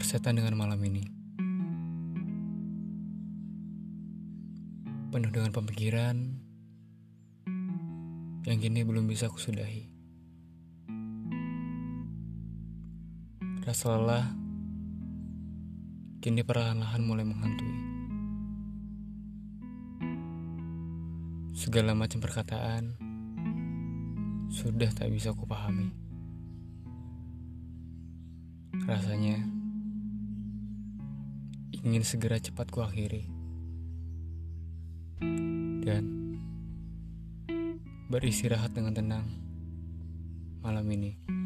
Setan dengan malam ini. Penuh dengan pemikiran Yang kini belum bisa aku sudahi Rasa lelah Kini perlahan-lahan mulai menghantui. Segala macam perkataan Sudah tak bisa aku pahami Rasanya ingin segera cepat ku akhiri dan beristirahat dengan tenang malam ini.